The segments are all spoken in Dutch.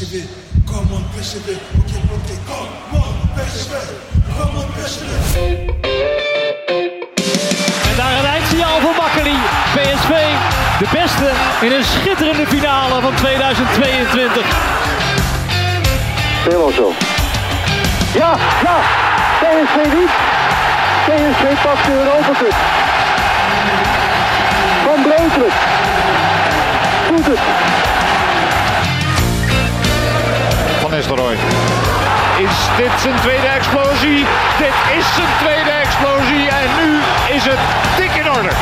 PSV, come on PSV, ok, ok, come on PSV, come on PSV. En daar een eindsignaal voor Makkeli. PSV, de beste in een schitterende finale van 2022. Helemaal zo. Ja, ja. PSV niet. PSV pakt de Europa Cup. Van Breukelen. Doet het. Is dit zijn tweede explosie? Dit is zijn tweede explosie en nu is het dik in orde.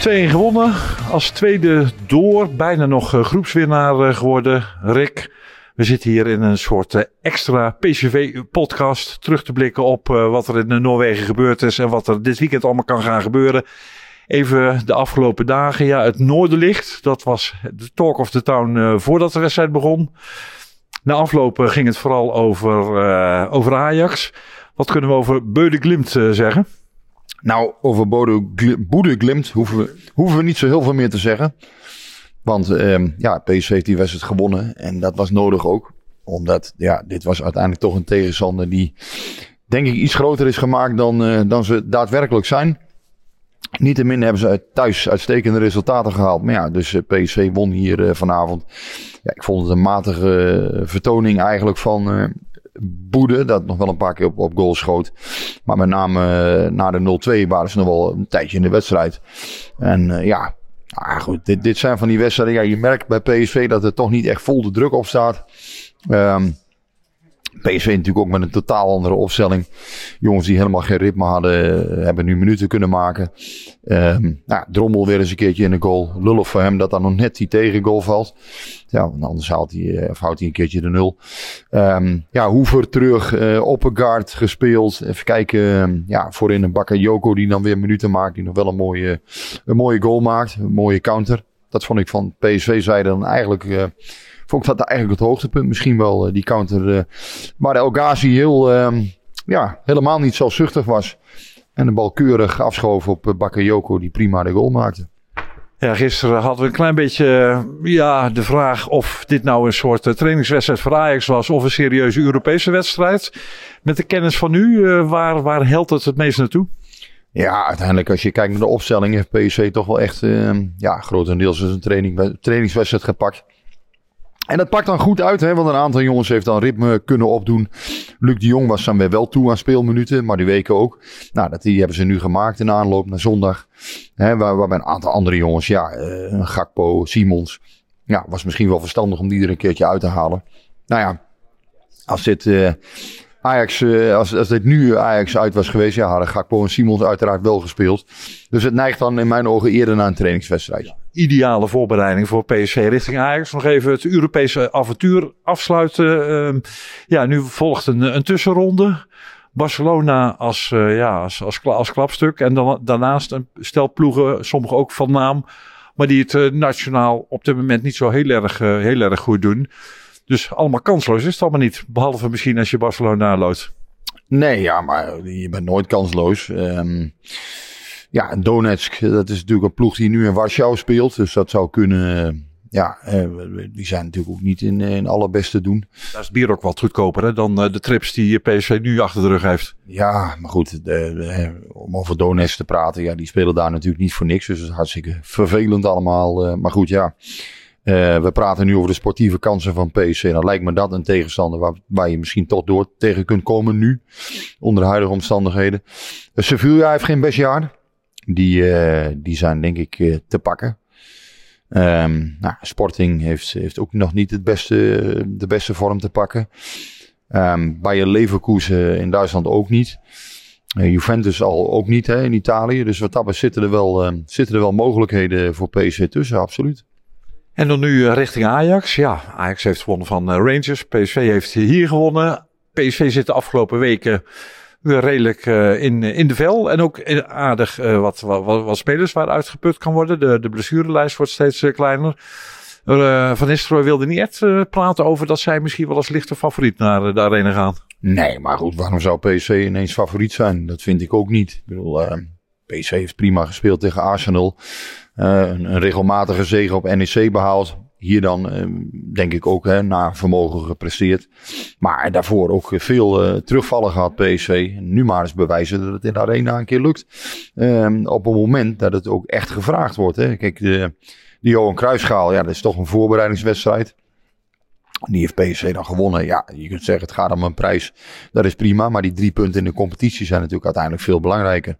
Twee gewonnen. Als tweede door. Bijna nog eh, groepswinnaar eh, geworden. Rick. We zitten hier in een soort eh, extra PCV-podcast. Terug te blikken op wat er in Noorwegen gebeurd is. En wat er dit weekend allemaal kan gaan gebeuren. Even de afgelopen dagen. Ja, het Noorderlicht. Dat was de talk of the town eh, voordat de wedstrijd begon. Na afloop eh, ging het vooral over, eh, over Ajax. Wat kunnen we over Beude Glimt zeggen? Nou, over Boede Glimt hoeven we, hoeven we niet zo heel veel meer te zeggen. Want ehm, ja, PSV heeft die wedstrijd gewonnen. En dat was nodig ook. Omdat, ja, dit was uiteindelijk toch een tegenstander die, denk ik, iets groter is gemaakt dan, dan ze daadwerkelijk zijn. Niettemin hebben ze thuis uitstekende resultaten gehaald. Maar ja, dus eh, PSV won hier eh, vanavond. Ja, ik vond het een matige eh, vertoning eigenlijk van Boede. Dat nog wel een paar keer op, op goal schoot. Maar met name na de 0-2 waren ze nog wel een tijdje in de wedstrijd. En ja, ah, goed, dit, dit zijn van die wedstrijden. Ja, je merkt bij PSV dat er toch niet echt vol de druk op staat. Ehm PSV natuurlijk ook met een totaal andere opstelling. Jongens die helemaal geen ritme hadden, eh, hebben nu minuten kunnen maken. Nou, Drommel weer eens een keertje in de goal. Lullig voor hem dat dan nog net die tegengoal valt. Ja, anders haalt hij, eh, of houdt hij een keertje de nul. Ehm ja, Hoever terug, eh Oppegaard gespeeld. Even kijken, ehm, ja, voorin een bakker Joko die dan weer minuten maakt. Die nog wel een mooie, een mooie goal maakt. Een mooie counter. Dat vond ik van PSV-zijde dan eigenlijk... vond ik dat eigenlijk het hoogtepunt. Misschien wel eh, die counter. eh waar El Ghazi heel, ehm, ja, helemaal niet zo zuchtig was. En de bal keurig afschoof op uh, Bakayoko die prima de goal maakte. Ja, gisteren hadden we een klein beetje eh, ja, de vraag of dit nou een soort eh, trainingswedstrijd voor Ajax was of een serieuze Europese wedstrijd. Met de kennis van nu, eh, waar, waar helpt het het meest naartoe? Ja, uiteindelijk als je kijkt naar de opstelling heeft PSV toch wel echt ehm, ja, grotendeels een training, trainingswedstrijd gepakt. En dat pakt dan goed uit, hè, want een aantal jongens heeft dan ritme kunnen opdoen. Luc de Jong was dan weer wel toe aan speelminuten, maar die weken ook. Nou, dat die hebben ze nu gemaakt in aanloop naar zondag. Hè, waar, waarbij een aantal andere jongens, ja, een Gakpo, Simons. Ja, was misschien wel verstandig om die er een keertje uit te halen. Nou ja, als dit eh, Ajax, eh, als, als dit nu Ajax uit was geweest, ja, hadden Gakpo en Simons uiteraard wel gespeeld. Dus het neigt dan in mijn ogen eerder naar een trainingswedstrijd. Ideale voorbereiding voor PSV richting Ajax. Nog even het Europese avontuur afsluiten. Ehm, ja, nu volgt een, een tussenronde. Barcelona als, eh, ja, als, als, kla- als klapstuk. En dan, daarnaast een stel ploegen, sommige ook van naam. Maar die het eh, nationaal op dit moment niet zo heel erg, eh, heel erg goed doen. Dus allemaal kansloos is het allemaal niet. Behalve misschien als je Barcelona loodt. Nee, ja, maar je bent nooit kansloos. Ehm, ja, en Donetsk, dat is natuurlijk een ploeg die nu in Warschau speelt. Dus dat zou kunnen. eh, ja, eh, die zijn natuurlijk ook niet in, eh, in allerbeste doen. Daar is het bier ook wat goedkoper hè, dan eh, de trips die PSV nu achter de rug heeft. Ja, maar goed, de, de- om over Donetsk te praten, ja, die spelen daar natuurlijk niet voor niks. Dus het is hartstikke vervelend allemaal. eh, maar goed, ja. Eh, we praten nu over de sportieve kansen van PSV. Dan lijkt me dat een tegenstander waar, waar je misschien toch door tegen kunt komen nu. Onder de huidige omstandigheden. Uh, Sevilla heeft geen best jaar. Die, eh, die zijn denk ik eh, te pakken. Ehm, nou, Sporting heeft, heeft ook nog niet het beste, de beste vorm te pakken. Ehm Bayer Leverkusen in Duitsland ook niet. Eh, Juventus al ook niet hè, in Italië. Dus wat dat zitten er wel, ehm, zitten er wel mogelijkheden voor PSV tussen, absoluut. En dan nu richting Ajax. Ja, Ajax heeft gewonnen van Rangers. PSV heeft hier gewonnen. PSV zit de afgelopen weken redelijk eh, in, in de vel. En ook aardig eh, wat, wat, wat, spelers waar uitgeput kan worden. De, de blessurelijst wordt steeds eh, kleiner. Van Nistelrooy wilde niet echt praten over dat zij misschien wel als lichte favoriet naar de arena gaan. Nee, maar goed, waarom zou PSV ineens favoriet zijn? Dat vind ik ook niet. Ik bedoel, PSV heeft prima gespeeld tegen Arsenal. een, een, regelmatige zege op NEC behaald. Hier dan, ehm, denk ik ook, hè, naar vermogen gepresteerd. Maar daarvoor ook veel uh, terugvallen gehad, PSV. Nu maar eens bewijzen dat het in de arena een keer lukt. Um, op het moment dat het ook echt gevraagd wordt. Hè. Kijk, de, de Johan Cruijffschaal, ja, dat is toch een voorbereidingswedstrijd. Die heeft PSV dan gewonnen. Ja, je kunt zeggen het gaat om een prijs. Dat is prima. Maar die drie punten in de competitie zijn natuurlijk uiteindelijk veel belangrijker.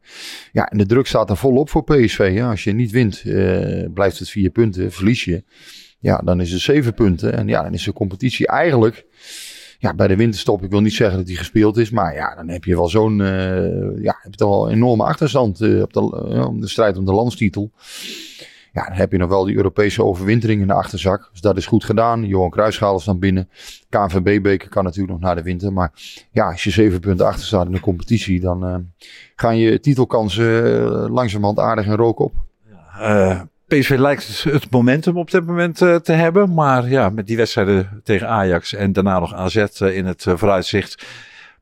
Ja, en de druk staat er volop voor PSV. Ja. Als je niet wint, uh, blijft het vier punten. Verlies je. Ja, dan is het zeven punten. En ja, dan is de competitie eigenlijk ja, bij de winterstop, ik wil niet zeggen dat die gespeeld is, maar ja, dan heb je wel zo'n, uh, ja, heb je toch wel een enorme achterstand uh, op de, uh, de strijd om de landstitel. Ja, dan heb je nog wel die Europese overwintering in de achterzak. Dus dat is goed gedaan. Johan Cruijffschaal is dan binnen. KNVB-beker kan natuurlijk nog naar de winter. Maar ja, als je zeven punten achter staat in de competitie, dan gaan je titelkansen langzamerhand aardig in rook op. Ja, PSV lijkt het momentum op dit moment uh, te hebben. Maar ja, met die wedstrijden tegen Ajax en daarna nog AZ uh, in het uh, vooruitzicht.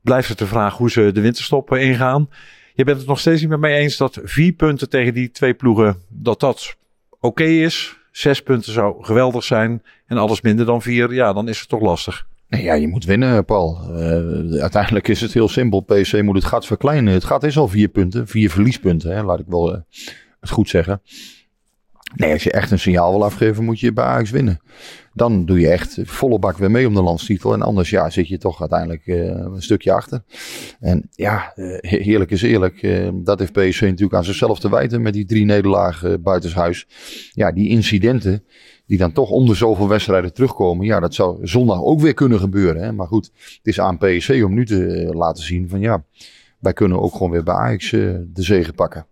Blijft het de vraag hoe ze de winterstop ingaan. Je bent het nog steeds niet met mij eens dat vier punten tegen die twee ploegen, dat dat oké is. Zes punten zou geweldig zijn. En alles minder dan vier, ja, dan is het toch lastig. Nee, ja, je moet winnen, Paul. uiteindelijk is het heel simpel. PSV moet het gat verkleinen. Het gat is al vier punten, vier verliespunten, hè, laat ik wel het goed zeggen. Nee, als je echt een signaal wil afgeven, moet je bij Ajax winnen. Dan doe je echt volle bak weer mee om de landstitel. En anders ja, zit je toch uiteindelijk uh, een stukje achter. En ja, uh, heerlijk is eerlijk. Uh, dat heeft PSV natuurlijk aan zichzelf te wijten met die drie nederlagen buitenshuis. Ja, die incidenten die dan toch om de zoveel wedstrijden terugkomen. Ja, dat zou zondag ook weer kunnen gebeuren. Hè? Maar goed, het is aan PSV om nu te laten zien van ja, wij kunnen ook gewoon weer bij Ajax de zegen pakken.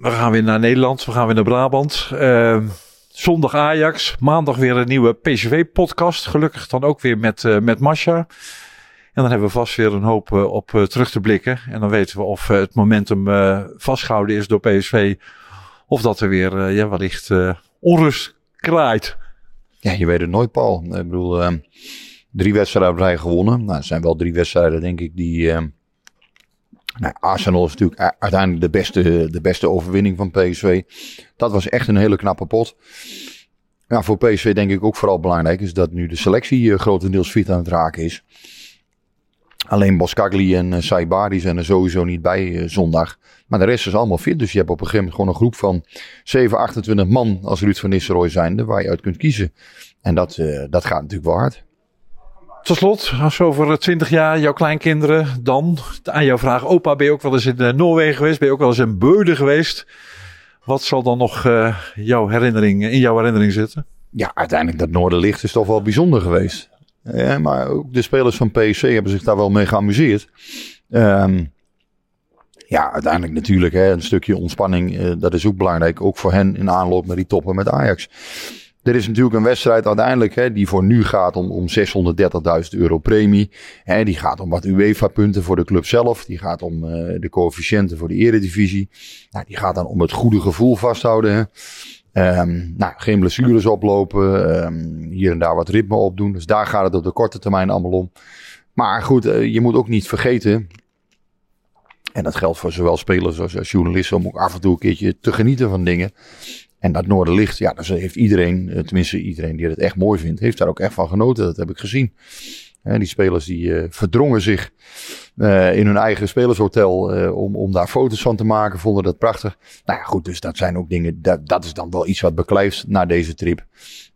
We gaan weer naar Nederland, we gaan weer naar Brabant. Uh, zondag Ajax, maandag weer een nieuwe PCV-podcast. Gelukkig dan ook weer met, uh, met Masha. En dan hebben we vast weer een hoop uh, op uh, terug te blikken. En dan weten we of het momentum vastgehouden is door PSV. Of dat er weer ja, wellicht onrust kraait. Ja, je weet het nooit, Paul. Ik bedoel, ehm, drie wedstrijden wij gewonnen. Nou, het zijn wel drie wedstrijden, denk ik, die ehm, nou, Arsenal is natuurlijk uiteindelijk de beste, de beste overwinning van PSV. Dat was echt een hele knappe pot. Ja, voor PSV denk ik ook vooral belangrijk is dat nu de selectie uh, grotendeels fit aan het raken is. Alleen Boskagli en uh, Saibari zijn er sowieso niet bij uh, zondag. Maar de rest is allemaal fit. Dus je hebt op een gegeven moment gewoon een groep van 7, 28 man als Ruud van Nistelrooy zijnde. Waar je uit kunt kiezen. En dat, dat gaat natuurlijk wel hard. Tot slot, als over twintig jaar jouw kleinkinderen dan aan jou vragen: Opa, ben je ook wel eens in uh, Noorwegen geweest? Ben je ook wel eens in Beuden geweest? Wat zal dan nog uh, jouw herinnering, in jouw herinnering zitten? Ja, uiteindelijk dat Noorderlicht is toch wel bijzonder geweest. Ja, maar ook de spelers van PSC hebben zich daar wel mee geamuseerd. Um, ja, uiteindelijk natuurlijk hè, een stukje ontspanning. Dat is ook belangrijk. Ook voor hen in aanloop naar die toppen met Ajax. Er is natuurlijk een wedstrijd uiteindelijk hè, die voor nu gaat om, om 630.000 euro premie. Hè, die gaat om wat UEFA-punten voor de club zelf. Die gaat om uh, de coëfficiënten voor de eredivisie. Nou, die gaat dan om het goede gevoel vasthouden. Hè. Um, nou, geen blessures oplopen. Um, hier en daar wat ritme opdoen. Dus daar gaat het op de korte termijn allemaal om. Maar goed, uh, je moet ook niet vergeten. En dat geldt voor zowel spelers als, als journalisten om ook af en toe een keertje te genieten van dingen. En dat Noorderlicht, ja, dus heeft iedereen, eh, tenminste iedereen die het echt mooi vindt, heeft daar ook echt van genoten. Dat heb ik gezien. die spelers die uh, verdrongen zich uh, in hun eigen spelershotel om, om daar foto's van te maken, vonden dat prachtig. Nou ja, goed, dus dat zijn ook dingen, dat, dat is dan wel iets wat beklijft na deze trip.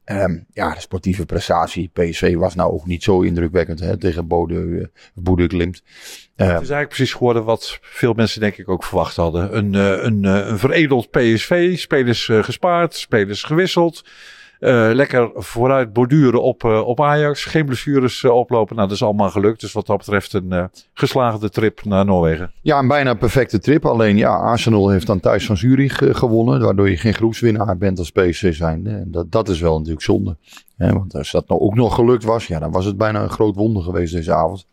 Um, ja, de sportieve prestatie. PSV was nou ook niet zo indrukwekkend hè, tegen Bode, uh, Boede Glimt. Uh, het is eigenlijk precies geworden wat veel mensen denk ik ook verwacht hadden. Een, uh, een, een veredeld PSV, spelers gespaard, spelers gewisseld. Uh, lekker vooruit borduren op, uh, op Ajax. Geen blessures uh, oplopen. Nou, dat is allemaal gelukt. Dus wat dat betreft een geslaagde trip naar Noorwegen. Ja, een bijna perfecte trip. Alleen ja, Arsenal heeft dan thuis van Zurich gewonnen. Waardoor je geen groepswinnaar bent als PSV zijnde. En dat, dat is wel natuurlijk zonde. want als dat nou ook nog gelukt was, ja, dan was het bijna een groot wonder geweest deze avond.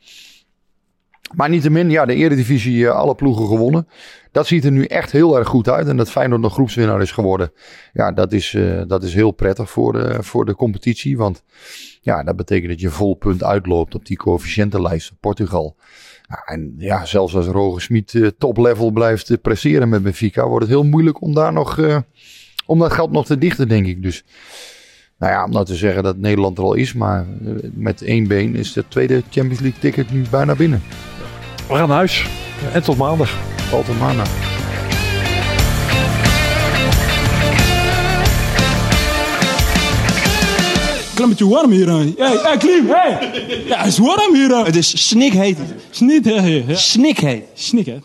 Maar niettemin, ja, de Eredivisie, alle ploegen gewonnen. Dat ziet er nu echt heel erg goed uit. En dat Feyenoord nog groepswinnaar is geworden. Ja, dat is, uh, dat is heel prettig voor de, voor de competitie. Want ja, dat betekent dat je vol punt uitloopt op die coëfficiëntenlijst Portugal. Ja, en ja, zelfs als Roger Smit uh, top level blijft uh, presteren met Benfica, wordt het heel moeilijk om daar nog om dat geld nog te dichten, denk ik. Dus, nou ja, om nou te zeggen dat Nederland er al is, maar eh, met één been is de tweede Champions League ticket nu bijna binnen. We gaan naar huis. En tot maandag. Altijd maandag. Klimmetje warm hier. Hé, hey, hey, Klim, hey. Ja, het is warm hier. Het is snikheet. Snikheet. Snikheet. Snikheet.